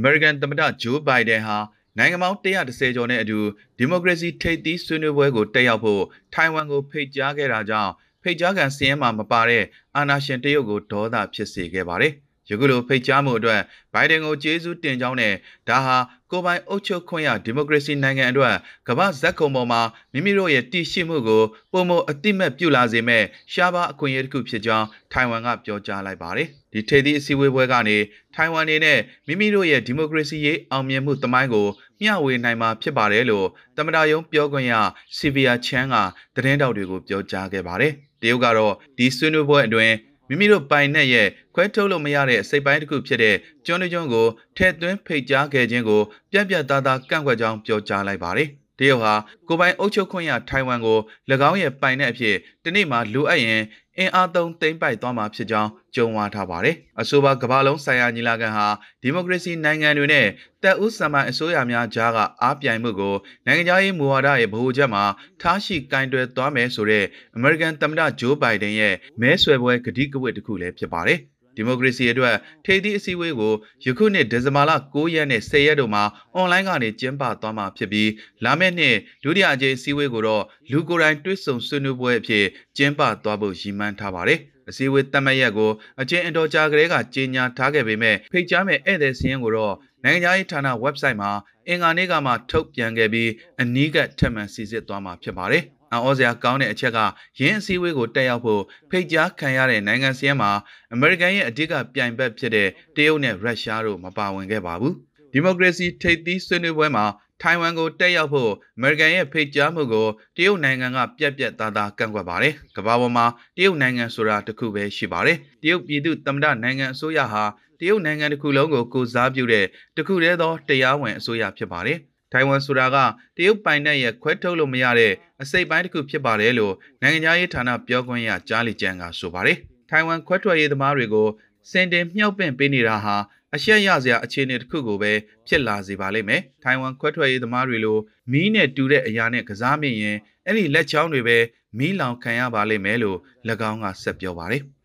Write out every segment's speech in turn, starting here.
American သမ္မတဂျိုးဘိုင်ဒန်ဟာနိုင်ငံပေါင်း130ကျော်နဲ့အတူဒီမိုကရေစီထိပ်သီးဆွေးနွေးပွဲကိုတက်ရောက်ဖို့ထိုင်ဝမ်ကိုဖိတ်ကြားခဲ့တာကြောင့်ဖိတ်ကြားခံစီးရင်မှာမပါတဲ့အာဏာရှင်တရုတ်ကိုဒေါသဖြစ်စေခဲ့ပါတယ်။ ယခုလိုဖိတ်ကြားမှုအတွက်ဘိုင်ဒန်ကိုကျေးဇူးတင်ကြောင်းနဲ့ဒါဟာကိုပိုင်အုပ်ချုပ်ခွင့်ရဒီမိုကရေစီနိုင်ငံအတွက်ကမ္ဘာဇက်ကုံပေါ်မှာမိမိတို့ရဲ့တည်ရှိမှုကိုပုံမအတိမတ်ပြုလာစေမဲ့ရှားပါအခွင့်အရေးတစ်ခုဖြစ်ကြောင်းထိုင်ဝမ်ကပြောကြားလိုက်ပါတယ်။ဒီထေသီအစည်းအဝေးပွဲကနေထိုင်ဝမ်နေနဲ့မိမိတို့ရဲ့ဒီမိုကရေစီရေးအောင်မြင်မှုသမိုင်းကိုမျှဝေနိုင်မှာဖြစ်ပါတယ်လို့သမ္မတယုံပြောခွင့်ရစီဗီယာချန်ကသတင်းတောက်တွေကိုပြောကြားခဲ့ပါတယ်။တရုတ်ကတော့ဒီဆွေးနွေးပွဲအတွင်း မိမိတို့ပိုင်နဲ့ရဲ့ခွဲထုတ်လို့မရတဲ့စိတ်ပိုင်းတစ်ခုဖြစ်တဲ့ကျွန်းကျွန်းကိုထဲ့သွင်းဖိတ်ကြားခဲ့ခြင်းကိုပြက်ပြက်သားသားကန့်ကွက်ကြောင်းပြောကြားလိုက်ပါတယ်။တရုတ်ဟာကိုပိုင်အုပ်ချုပ်ခွင့်ရထိုင်ဝမ်ကို၎င်းရဲ့ပိုင်တဲ့အဖြစ်တနေ့မှလိုအပ်ရင် အင်အားသုံးသိမ်းပိုက်သွားမှာဖြစ်ကြောင်းကြုံဝါထားပါတယ်။အဆိုပါကမ္ဘာလုံးဆိုင်ရာညီလာခံဟာဒီမိုကရေစီနိုင်ငံတွေနဲ့တပ်ဦးစံပိုင်အစိုးရများကြားကအားပြိုင်မှုကိုနိုင်ငံခြားရေးမူဝါဒရဲ့ဗဟိုချက်မှာထားရှိကင်တွယ်သွားမယ်ဆိုတဲ့အမေရိကန်သမ္မတဂျိုးဘိုင်ဒန်ရဲ့မဲဆွယ်ပွဲကတိကဝတ်တစ်ခုလည်းဖြစ်ပါတယ်။ ဒီမိုကရေစီအတွက်ထိပ်သီးအစည်းအဝေးကိုယခုနှစ်ဒီဇင်ဘာလ9ရက်နဲ့10ရက်တို့မှာအွန်လိုင်းကနေကျင်းပသွားမှာဖြစ်ပြီးလာမယ့်နှစ်ဒုတိယအကြိမ်အစည်းအဝေးကိုတော့လူကိုယ်တိုင်တွေ့ဆုံဆွေးနွေးပွဲအဖြစ်ကျင်းပသွားဖို့ရည်မှန်းထားပါတယ်။အစည်းအဝေးတတ်မှတ်ရက်ကိုအချင်းအတော်ကြာကလေးကကြေညာထားခဲ့ပေမဲ့ဖိတ်ကြားမဲ့ဧည့်သည်စည်းရင်းကိုတော့နိုင်ငံခြားရေးဌာန website မှာအင်္ဂါနေ့ကမှထုတ်ပြန်ခဲ့ပြီးအနီးကပ်ထပ်မံစီစစ်သွားမှာဖြစ်ပါတယ်။ အံ့ဩစရာကောင်းတဲ့အချက်ကရင်းအစည်းအဝေးကိုတက်ရောက်ဖို့ဖိတ်ကြားခံရတဲ့နိုင်ငံစီးမှာအမေရိကန်ရဲ့အဓိကပြိုင်ဘက်ဖြစ်တဲ့တရုတ်နဲ့ရုရှားတို့မပါဝင်ခဲ့ပါဘူး။ဒီမိုကရေစီထိပ်သီးဆွေးနွေးပွဲမှာထိုင်ဝမ်ကိုတက်ရောက်ဖို့အမေရိကန်ရဲ့ဖိတ်ကြားမှုကိုတရုတ်နိုင်ငံကပြက်ပြက်သားသားကန့်ကွက်ပါတယ်။ကမ္ဘာပေါ်မှာတရုတ်နိုင်ငံဆိုတာတစ်ခုပဲရှိပါတယ်။တရုတ်ပြည်သူသမ္မတနိုင်ငံအစိုးရဟာတရုတ်နိုင်ငံတစ်ခုလုံးကိုကိုစားပြုတဲ့တစ်ခုတည်းသောတရားဝင်အစိုးရဖြစ်ပါတယ်။ ထိုင်ဝမ်ဆိုတာကတရုတ်ပိုင်နက်ရဲ့ခွဲထုတ်လို့မရတဲ့အစိပ်ပိုင်းတစ်ခုဖြစ်ပါတယ်လို့နိုင်ငံခြားရေးဌာနပြောခွင့်ရကြားလီကျန်ကဆိုပါတယ်။ထိုင်ဝမ်ခွဲထွက်ရေးသမားတွေကိုစင်တင်မြှောက်ပင့်ပေးနေတာဟာအရှက်ရစရာအခြေအနေတစ်ခုကိုပဲဖြစ်လာစေပါလိမ့်မယ်။ထိုင်ဝမ်ခွဲထွက်ရေးသမားတွေလိုမီးနဲ့တူတဲ့အရာနဲ့ကစားမိရင်အဲ့ဒီလက်ချောင်းတွေပဲမီးလောင်ခံရပါလိမ့်မယ်လို့၎င်းကဆက်ပြောပါတယ်။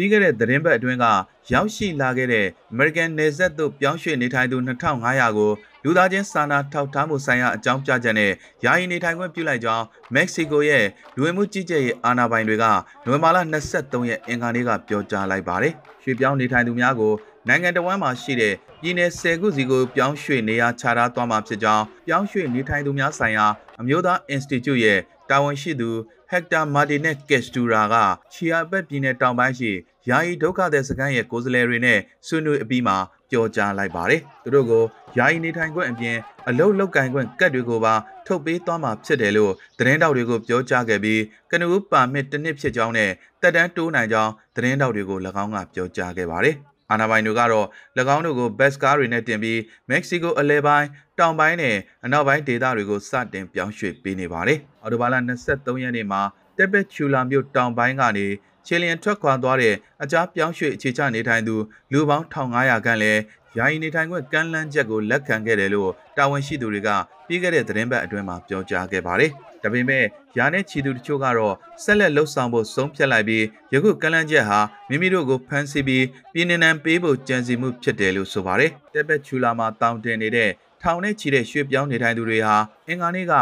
ပြီးခဲ့တဲ့သတင်းပတ်အတွင်းကရောက်ရှိလာခဲ့တဲ့ American နယ်စပ်သို့ပြောင်းရွှေ့နေထိုင်သူ2500ကိုလူသားချင်းစာနာထောက်ထားမှုဆိုင်ရာအကြောင်းပြချက်နဲ့ယာယီနေထိုင်ခွင့်ပြုလိုက်ကြောင်းမက္ကဆီကိုရဲ့လူဝင်မှုကြီးကြပ်ရေးအာဏာပိုင်တွေကနိုဝင်ဘာလ23ရက်အင်္ဂါနေ့ကပြောကြားလိုက်ပါတယ်။ရွှေ့ပြောင်းနေထိုင်သူများကို နိုင်ငံတော်ဝန်မှာရှိတဲ့ပြည်내10ခုစီကိုပြောင်းရွှေ့နေရာချထားသွားမှာဖြစ်ကြောင်းပြောင်းရွှေ့နေထိုင်သူများဆိုင်ရာအမျိုးသား Institute ရဲ့တာဝန်ရှိသူဟက်တာမာတီနက်ကက်စတူရာကချီယာဘက်ပြည်နယ်တောင်ပိုင်းရှိယာယီဒုက္ခသည်စခန်းရဲ့ကိုယ်စားလှယ်တွေနဲ့ဆွေးနွေးအပြီးမှာပြောကြားလိုက်ပါတယ်။သူတို့ကိုယာယီနေထိုင်ခွင့်အပြင်အလုတ်လောက်ကင်ခွင့်ကတ်တွေကိုပါထုတ်ပေးသွားမှာဖြစ်တယ်လို့သတင်းတောက်တွေကိုပြောကြားခဲ့ပြီးကနဦးပါမစ်တစ်နှစ်ဖြစ်ကြောင်းနဲ့တက်တန်းတိုးနိုင်ကြောင်းသတင်းတောက်တွေကို၎င်းကပြောကြားခဲ့ပါတယ်။ အာဏာပိုင်တို့ကတော့၎င်းတို့ကိုဘက်စကားတွေနဲ့တင်ပြီးမက္ကဆီကိုအလဲပိုင်းတောင်ပိုင်းနဲ့အနောက်ပိုင်းဒေသတွေကိုစတင်ပြောင်းရွှေ့ပေးနေပါတယ်။အော်တိုဘာလ23ရက်နေ့မှာတက်ပက်ချူလာမြို့တောင်ပိုင်းကနေချေလျန်ထွက်ခွာသွားတဲ့အကြားပြောင်းရွှေ့အခြေချနေထိုင်သူလူပေါင်း1500ခန့်လည်းယာယီနေထိုင်ခွင့်ကမ်းလှမ်းချက်ကိုလက်ခံခဲ့တယ်လို့တာဝန်ရှိသူတွေကပြီးခဲ့တဲ့သတင်းပတ်အတွင်းမှာပြောကြားခဲ့ပါတယ်။ ဒါပေမဲ့ယာနဲ့ချီသူတချို့ကတော့ဆက်လက်လှုပ်ဆောင်ဖို့ဆုံးဖြတ်လိုက်ပြီးယခုကလန်းချက်ဟာမိမိတို့ကိုဖမ်းဆီးပြီးပြည်နှံပေးဖို့ကြံစီမှုဖြစ်တယ်လို့ဆိုပါတယ်။တက်ပက်ချူလာမှာတောင်းတင်နေတဲ့ထောင်နဲ့ချီတဲ့ရွှေ့ပြောင်းနေထိုင်သူတွေဟာအင်္ဂါနေ့က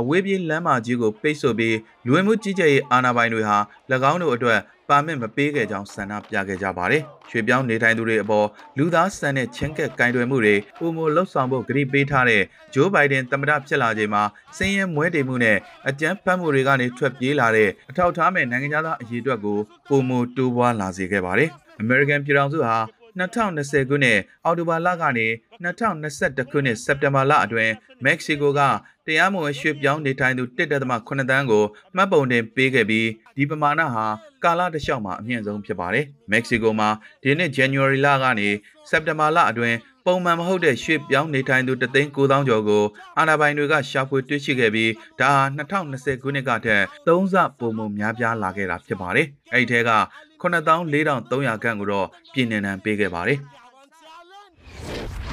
အဝေးပြေးလမ်းမကြီးကိုပိတ်ဆို့ပြီးလူဝင်မှုကြီးကြပ်ရေးအာဏာပိုင်တွေဟာ၎င်းတို့အတွက် ပါမစ်မပေးခဲ့ကြောင်းဆန္ဒပြခဲ့ကြပါတယ်။ရွှေပြောင်းနေထိုင်သူတွေအပေါ်လူသားဆန်တဲ့ချင်းကက်ကင်တွယ်မှုတွေပုံမလှုပ်ဆောင်ဖို့ကြိပေးထားတဲ့ဂျိုးဘိုင်ဒန်သမ္မတဖြစ်လာချိန်မှာစင်းရဲမွဲတေမှုနဲ့အကြမ်းဖက်မှုတွေကနေထွက်ပြေးလာတဲ့အထောက်ထားမဲ့နိုင်ငံသားအရေးအတွက်ကိုပုံမတိုးပွားလာစေခဲ့ပါတယ်။ American ပြည်ထောင်စုဟာ2020ခုနှစ်အောက်တိုဘာလကနေ2021ခုနှစ်စက်တင်ဘာလအတွင်းမက္ကဆီကိုက တရားမဝင်ရွှေ့ပြောင်းနေထိုင်သူ1.8တန်းကိုမှတ်ပုံတင်ပေးခဲ့ပြီးဒီပမာဏဟာကာလတစ်လျှောက်မှာအမြင့်ဆုံးဖြစ်ပါတယ်။မက္ကဆီကိုမှာဒီနှစ် January လကနေစက်တင်ဘာလအတွင်းပုံမှန်မဟုတ်တဲ့ရွှေ့ပြောင်းနေထိုင်သူတသိန်း9000ကျော်ကိုအာဏာပိုင်တွေကရှာဖွေတွေ့ရှိခဲ့ပြီးဒါဟာ2020ခုနှစ်ကထက်3ဆပိုမိုများပြားလာခဲ့တာဖြစ်ပါတယ်။အဲ့ဒီထဲက94,300ခန့်ကိုတော့ပြည်နယ်နံပေးခဲ့ပါတယ်။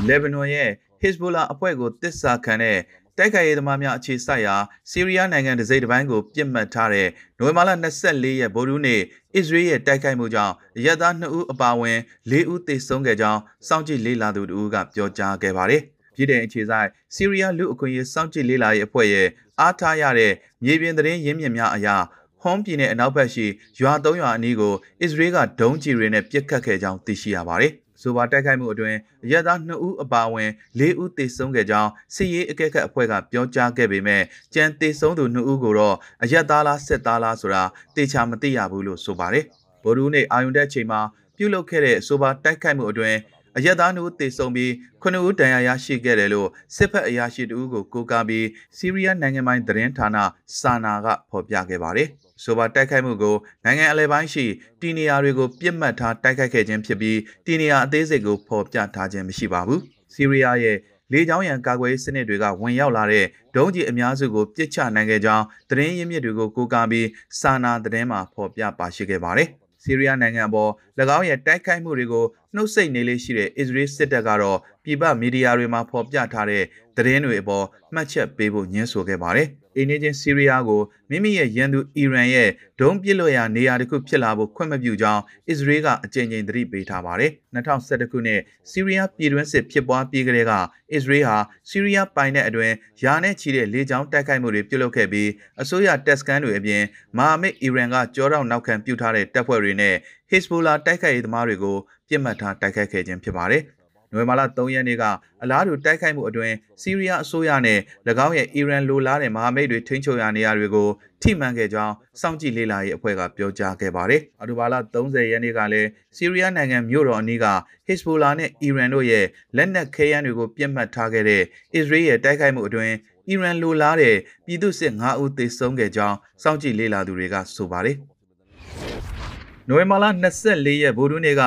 လေဘနွန်ရဲ့ Hezbollah အဖွဲ့ကိုတစ္ဆာခံတဲ့ တတိုက်ခိုက်ရေးသမားများအခြေစိုက်ရာဆီးရီးယားနိုင်ငံဒစိမ့်တစ်ပိုင်းကိုပြစ်မှတ်ထားတဲ့နိုဝင်ဘာလ24ရက်ဗိုလ်ရူးနေ့အစ္စရေးရဲ့တိုက်ခိုက်မှုကြောင့်ရဲသား2ဦးအပါအဝင်4ဦးသေဆုံးခဲ့ကြောင်းစောင့်ကြည့်လေ့လာသူတို့ကပြောကြားခဲ့ပါတယ်။ပြည်ထောင်အခြေဆိုင်ဆီးရီးယားလူအခွင့်အရေးစောင့်ကြည့်လေ့လာရေးအဖွဲ့ရဲ့အားထားရတဲ့မြေပြင်သတင်းရင်းမြစ်များအရာဟွန်ပြည်နယ်အနောက်ဘက်ရှိရွာ၃ရွာအနီးကိုအစ္စရေးကဒုံးကျည်တွေနဲ့ပစ်ခတ်ခဲ့ကြောင်းသိရှိရပါတယ်။ ဆိုပါတိုက်ခိုက်မှုအတွင်းရဲသား2ဦးအပါအဝင်4ဦးသေဆုံးခဲ့ကြောင်းစစ်ရေးအကဲခတ်အဖွဲ့ကပြောကြားခဲ့ပေမဲ့ကြံသေဆုံးသူ2ဦးကိုတော့အရက်သားလားစစ်သားလားဆိုတာတေချာမသိရဘူးလို့ဆိုပါတယ်။ဗိုလ်ရူးနေ့အာယုန်တက်ချိန်မှာပြုလုပ်ခဲ့တဲ့ဆိုပါတိုက်ခိုက်မှုအတွင်းအရက်သားနှုတ်သေဆုံးပြီးခုနှစ်ဦးဒဏ်ရာရရှိခဲ့တယ်လို့စစ်ဖက်အရာရှိတဦးကိုကိုးကားပြီးစီးရီးယားနိုင်ငံပိုင်းသတင်းဌာနစာနာကဖော်ပြခဲ့ပါတယ်။ ဆိုပါတိုက်ခိုက်မှုကိုနိုင်ငံအလဲပိုင်းရှိတီနီယာတွေကိုပြစ်မှတ်ထားတိုက်ခိုက်ခဲ့ခြင်းဖြစ်ပြီးတီနီယာအသေးစိတ်ကိုဖော်ပြထားခြင်းမရှိပါဘူး။စီးရီးယားရဲ့လေကြောင်းရန်ကာကွယ်ရေးစနစ်တွေကဝင်ရောက်လာတဲ့ဒုံးကျည်အများစုကိုပြစ်ချနိုင်ခဲ့ကြောင်းသတင်းရင်းမြစ်တွေကိုကိုးကားပြီးစာနာသတင်းမှာဖော်ပြပါရှိခဲ့ပါတယ်။ဆီးရီးယားနိုင်ငံပေါ်၎င်းရဲ့တိုက်ခိုက်မှုတွေကိုနှုတ်ဆက်နေလေးရှိတဲ့အစ္စရေးစစ်တပ်ကတော့ပြည်ပမီဒီယာတွေမှာဖော်ပြထားတဲ့ သတင်းတွေအပေါ်မှတ်ချက်ပေးဖို့ညှင်းဆိုခဲ့ပါတယ်။အိန္ဒိယဆီးရီးယားကိုမိမိရဲ့ရန်သူအီရန်ရဲ့ဒုံးပစ်လွှတ်ရာနေရာတစ်ခုဖြစ်လာဖို့ခွင့်မပြုကြောင်းအစ္စရေးကအကြိမ်ကြိမ်သတိပေးထားပါတယ်။2011ခုနှစ်ဆီးရီးယားပြည်တွင်းစစ်ဖြစ်ပွားပြီးကတည်းကအစ္စရေးဟာဆီးရီးယားပိုင်တဲ့အတွင်းယာနဲ့ချီတဲ့လေကြောင်းတိုက်ခိုက်မှုတွေပြုလုပ်ခဲ့ပြီးအစိုးရတက်စကန်တွေအပြင်မဟာမိတ်အီရန်ကကြောတော့နောက်ခံပြုထားတဲ့တပ်ဖွဲ့တွေနဲ့ Hezbollah တိုက်ခိုက်ရေးသမားတွေကိုပြစ်မှတ်ထားတိုက်ခိုက်ခဲ့ခြင်းဖြစ်ပါတယ်။ နိုဝင်ဘာလ3ရက်နေ့ကအလားတူတိုက်ခိုက်မှုအတွင်းစီးရီးယားအစိုးရနဲ့၎င်းရဲ့အီရန်လိုလားတဲ့မဟာမိတ်တွေထိန်းချုပ်ရာနေရာတွေကိုထိမှန်ခဲ့ကြောင်းစောင့်ကြည့်လေ့လာရေးအဖွဲ့ကပြောကြားခဲ့ပါတယ်။အော်တိုဘာလ30ရက်နေ့ကလည်းစီးရီးယားနိုင်ငံမြို့တော်အနီးက Hezbollah နဲ့အီရန်တို့ရဲ့လက်နက်ခဲယမ်းတွေကိုပြစ်မှတ်ထားခဲ့တဲ့အစ္စရေးရဲ့တိုက်ခိုက်မှုအတွင်းအီရန်လိုလားတဲ့ပြည်သူစစ်9ဦးသေဆုံးခဲ့ကြောင်းစောင့်ကြည့်လေ့လာသူတွေကဆိုပါတယ်။နိုဝင်ဘာလ24ရက်ဗိုလ်ထူးနေ့က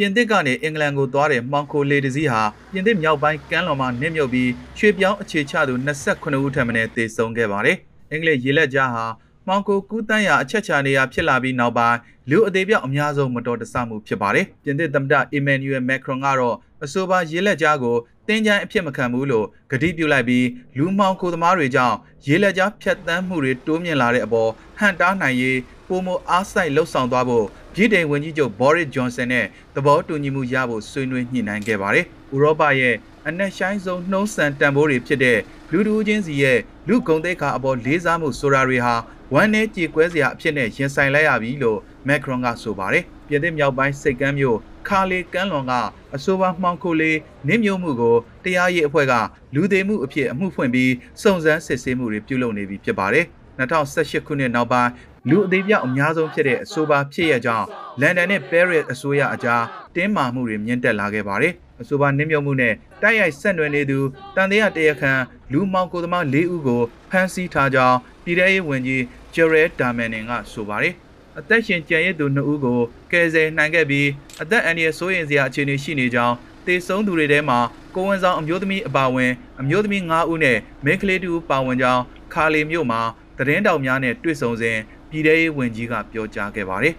ပြင်သစ်ကနေအင်္ဂလန်ကိုသွားတဲ့မှောင်ခိုလေတစည်းဟာပြင်သစ်မြောက်ပိုင်းကမ်းလွန်မှာနစ်မြုပ်ပြီးရွှေပြောင်းအခြေချသူ28ဦးထပ်မံသေဆုံးခဲ့ပါတယ်။အင်္ဂလိပ်ရေလက်ကြားဟာမှောင်ကိုကူးတန်းရာအချက်ချာနေရာဖြစ်လာပြီးနောက်ပိုင်းလူအသေးပြောက်အများဆုံးမတော်တဆမှုဖြစ်ပါတယ်။ပြင်သစ်သမ္မတအီမန်နျူယယ်မက်ခရွန်ကတော့ အဆိုပါရေလက်ကြားကိုတင်းကြိုင်းအဖြစ်မခံဘူးလို့ကတိပြုလိုက်ပြီးလူမှောင်ခိုသမားတွေကြောင့်ရေလက်ကြားဖြတ်တန်းမှုတွေတိုးမြင့်လာတဲ့အပေါ်ဟန်တားနိုင်ရေးပုံမအားဆိုင်လှုပ်ဆောင်သွားဖို့ပြည်ထောင်ဝန်ကြီးချုပ်ဘော်ရစ်ဂျွန်ဆန်နဲ့သဘောတူညီမှုရဖို့ဆွေးနွေးညှိနှိုင်းခဲ့ပါတယ်။ဥရောပရဲ့အနက်ရှိုင်းဆုံးနှုံးဆန်တန်ဖိုးတွေဖြစ်တဲ့လူတူချင်းစီရဲ့လူဂုံသိက္ခာအပေါ်လေးစားမှုဆိုတာတွေဟာဝမ်းနဲ့ကြေကွဲစရာအဖြစ်နဲ့ရင်ဆိုင်လိုက်ရပြီလို့မက်ခရွန်ကဆိုပါတယ်။ပြည်သစ်မြောက်ပိုင်းစိတ်ကမ်းမြို့ ခါလီကမ်းလွန်ကအဆိုပါမှောင်ခိုလေးနင်းမျိုးမှုကိုတရားရေးအဖွဲ့ကလူသေးမှုအဖြစ်အမှုဖွင့်ပြီးစုံစမ်းစစ်ဆေးမှုတွေပြုလုပ်နေပြီဖြစ်ပါတယ်။2018ခုနှစ်နောက်ပိုင်းလူအသေးပြောက်အများဆုံးဖြစ်တဲ့အဆိုပါဖြစ်ရကြောင်းလန်ဒန်နဲ့ပဲရစ်အစိုးရအကြားတင်းမာမှုတွေမြင့်တက်လာခဲ့ပါတယ်။အဆိုပါနင်းမြုံမှုနဲ့တိုက်ရိုက်ဆက်နွယ်နေသူတန်တရားတရခန်လူမောင်ကိုသမား၄ဦးကိုဖမ်းဆီးထားကြောင်းပြည်ထောင်ရေးဝန်ကြီးဂျယ်ရဲဒါမန်နင်ကဆိုပါတယ်။ အသက်ရှင်ကြံရည်သူ2ဦးကိုကယ်ဆယ်နိုင်ခဲ့ပြီးအသက်အန္တရာယ်စိုးရိမ်စရာအခြေအနေရှိနေကြောင်းတေဆုံးသူတွေထဲမှာကိုဝန်ဆောင်အမျိုးသမီးအပါအဝင်အမျိုးသမီး9ဦးနဲ့မိန်းကလေး2ဦးပါဝင်ကြောင်းခါလီမြို့မှာသတင်းတောက်များနဲ့တွေ့ဆုံစဉ်ပြည်ထောင်ရေးဝန်ကြီးကပြောကြားခဲ့ပါတယ်။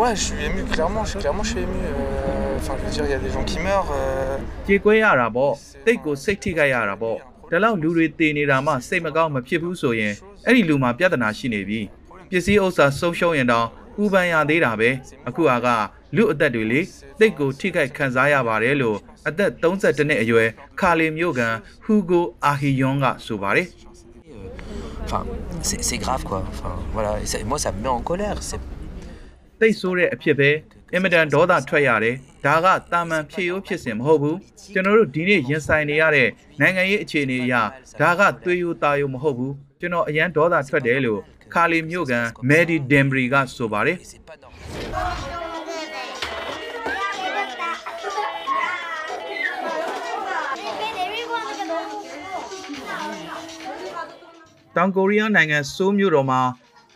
Ouais, je suis ému, clairement, je, clairement, je suis ému. euh, Enfin, je veux dire, il y a des gens qui meurent. euh, ကြေကွဲရတာပေါ့တိတ်ကိုစိတ်ထိခိုက်ရတာပေါ့ဒါလောက်လူတွေတည်နေတာမှစိတ်မကောင်းမဖြစ်ဘူးဆိုရင် အဲ့ဒီလူမှာပြဿနာရှိနေပြီပစ္စည်းဥစ္စာဆုံးရှုံးရင်တော့ဥပန်ရသေးတာပဲအခုကလူအသက်တွေလေတိတ်ကိုထိခိုက်ခံစားရပါတယ်လို့အသက်32နှစ်အရွယ်ခါလီမျိုးကန်ဟူဂိုအာဟီယွန်ကဆိုပါတယ် Enfin, c'est c'est grave quoi. Enfin, voilà. Et ça- moi, ça me met en colère. C'est တိတ်ဆိုးတဲ့အဖြစ်ပဲအင်မတန်ဒေါသထွက်ရတယ်ဒါကတာမန်ဖြစ်ရိုးဖြစ်စဉ်မဟုတ်ဘူးကျွန်တော်တို့ဒီနေ့ရင်ဆိုင်နေရတဲ့နိုင်ငံရေးအခြေအနေအရဒါကသွေးရိုးသားရိုးမဟုတ်ဘူး ကျွန်တော်အရန်ဒေါသထွက်တယ်လို့ခါလီမျိုးကန်မဲဒီဒင်ဘရီကဆိုပါတယ် c'est pas normal. တောင်ကိုရီးယားနိုင်ငံဆိုးမြို့တော်မှာ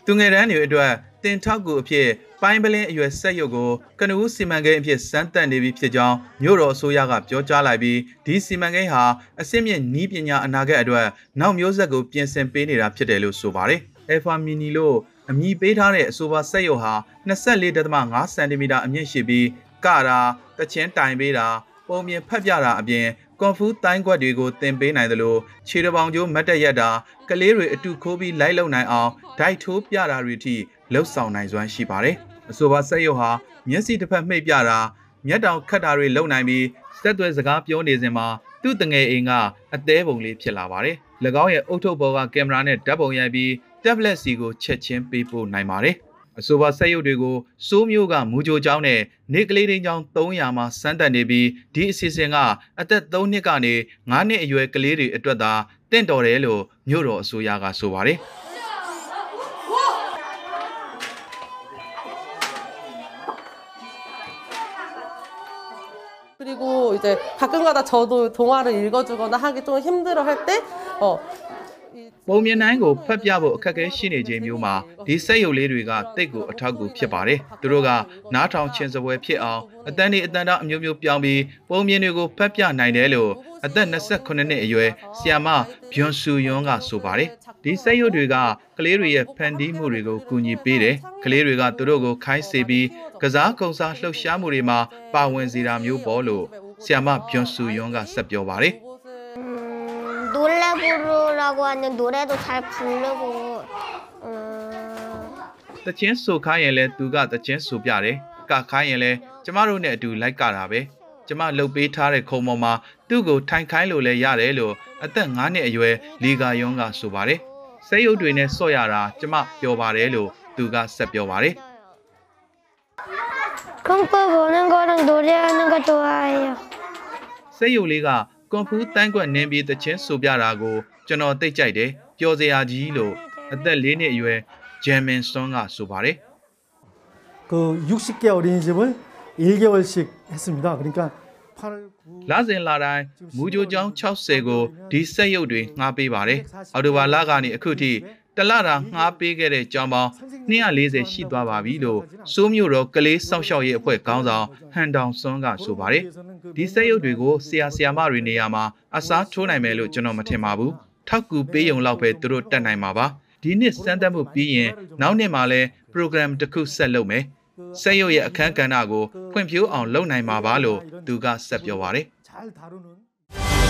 သူငယ်တန်းတွေအတွက်တင်ထောက်ကူအဖြစ် ပိုင်းပလင်းအရွယ်ဆက်ရုပ်ကိုကနဦးစီမံကိန်းအဖြစ်စမ်းသပ်နေပြီဖြစ်ကြောင်းမြို့တော်အစိုးရကပြောကြားလိုက်ပြီးဒီစီမံကိန်းဟာအစစ်မြင့်နီးပညာအနာဂတ်အတွက်နောက်မျိုးဆက်ကိုပြင်ဆင်ပေးနေတာဖြစ်တယ်လို့ဆိုပါတယ်။ Alpha Mini လို့အမည်ပေးထားတဲ့အဆိုပါဆက်ရုပ်ဟာ24.5 cm အမြင့်ရှိပြီးကတာတချင်းတိုင်ပေးတာပုံပြင်ဖက်ပြတာအပြင်ကွန်ဖူးတိုင်းခွက်တွေကိုသင်ပေးနိုင်တယ်လို့ခြေတစ်ပေါင်ကျိုးမတ်တက်ရက်တာကလေးတွေအတူခိုးပြီးလိုက်လုံနိုင်အောင်ဒိုက်ထိုးပြတာတွေထိလှုပ်ဆောင်နိုင်စွမ်းရှိပါတယ်။ အဆိုပါဆက်ရုပ်ဟာမျက်စိတစ်ဖက်မှိတ်ပြတာမျက်တောင်ခတ်တာတွေလုပ်နိုင်ပြီးစက်သွဲစကားပြောနေစဉ်မှာသူ့တငယ်အိမ်ကအသေးပုံလေးဖြစ်လာပါတယ်။၎င်းရဲ့အုတ်ထုပ်ပေါ်ကကင်မရာနဲ့ဓာတ်ပုံရိုက်ပြီး tablet စီကိုချက်ချင်းပေးပို့နိုင်ပါတယ်။အဆိုပါဆက်ရုပ်တွေကိုစိုးမျိုးကမူကြိုကျောင်းနဲ့နေကလေးတင်းကျောင်း300မှာစမ်းသပ်နေပြီးဒီအစီအစဉ်ကအသက်3နှစ်ကနေ9နှစ်အရွယ်ကလေးတွေအတွက်သာတင့်တော်တယ်လို့မြို့တော်အစိုးရကဆိုပါတယ်။ 그리고 이제 가끔가다 저도 동화를 읽어주거나 하기 좀 힘들어 할 때, 어, 이 ပုံမြင်တိုင်းကိုဖတ်ပြဖို့အခက်အခဲရှိနေခြင်းမျိုးမှာဒီစက်ရုပ်လေးတွေကတိတ်ကိုအထောက်အကူဖြစ်ပါတယ်။သူတို့ကနားထောင်ခြင်းစပွဲဖြစ်အောင်အတန်းတွေအတန်းသားအမျိုးမျိုးပြောင်းပြီးပုံမြင်တွေကိုဖတ်ပြနိုင်တယ်လို့အသက်28နှစ်အရွယ်ဆီယာမဘျွန်ဆူယွန်းကဆိုပါတယ်။ဒီစက်ရုပ်တွေကကလေးတွေရဲ့ဖန်တီးမှုတွေကိုကူညီပေးတယ်။ကလေးတွေကသူတို့ကိုခိုင်းစေပြီးကစားကုံစားလှုပ်ရှားမှုတွေမှာပါဝင်စေတာမျိုးပေါ့လို့ဆီယာမဘျွန်ဆူယွန်းကဆက်ပြောပါတယ်။ 노래 부르라고 하는 노래도 잘 부르고 음, တချင်းဆိုခိုင်းရင်လဲသူကတချင်းဆိုပြတယ်ကခိုင်းရင်လဲကျမတို့နဲ့အတူလိုက်ကတာပဲကျမလှုပ်ပေးထားတဲ့ခုံပေါ်မှာသူ့ကိုထိုင်ခိုင်းလို့လဲရတယ်လို့အသက်9နှစ်အရွယ်လီဂါယွန်းကဆိုပါတယ်စိတ်ရုပ်တွေနဲ့ဆော့ရတာကျမပြောပါတယ်လို့သူကဆက်ပြောပါတယ် 꿈꿔 보는 거랑 노래하는 거 좋아해요. စိတ်ရုပ်လေးက ကွန်ဖူးတန်းကွက်နင်းပြီးတချင်းဆိုပြတာကိုကျွန်တော်သိကြိုက်တယ်ပျော်စရာကြီးလို့အသက်၄နှစ်အရွယ်ဂျမ်မင်ဆွန်ကဆိုပါတယ် 그 60개 어린이집을 1개월씩 했습니다. 그러니까 8월 9일 လစဉ်လာတိုင်းမူဂျိုကျောင်း60ကိုဒီစက်ရုပ်တွေငှားပေးပါတယ်။အော်တိုဘာလကနေအခုထိ တလတာငှားပေးခဲ့တဲ့ကြောင်းပေါင်း240ရှိသွားပါပြီလို့စိုးမျိုးတော်ကလေးစောက်ရှောက်ရဲ့အဖွဲ့ခေါင်းဆောင်ဟန်တောင်စွန်းကဆိုပါတယ်။ဒီစက်ရုပ်တွေကိုဆရာဆရာမတွေနေရာမှာအစားထိုးနိုင်မယ်လို့ကျွန်တော်မထင်ပါဘူး။ထောက်ကူပေးရုံလောက်ပဲသူတို့တတ်နိုင်မှာပါ။ဒီနှစ်စမ်းသပ်မှုပြီးရင်နောက်နှစ်မှာလည်း program တစ်ခုဆက်လုပ်မယ်။စက်ရုပ်ရဲ့အခန်းကဏ္ဍကိုဖွံ့ဖြိုးအောင်လုပ်နိုင်မှာပါလို့သူကဆက်ပြောပါတယ်။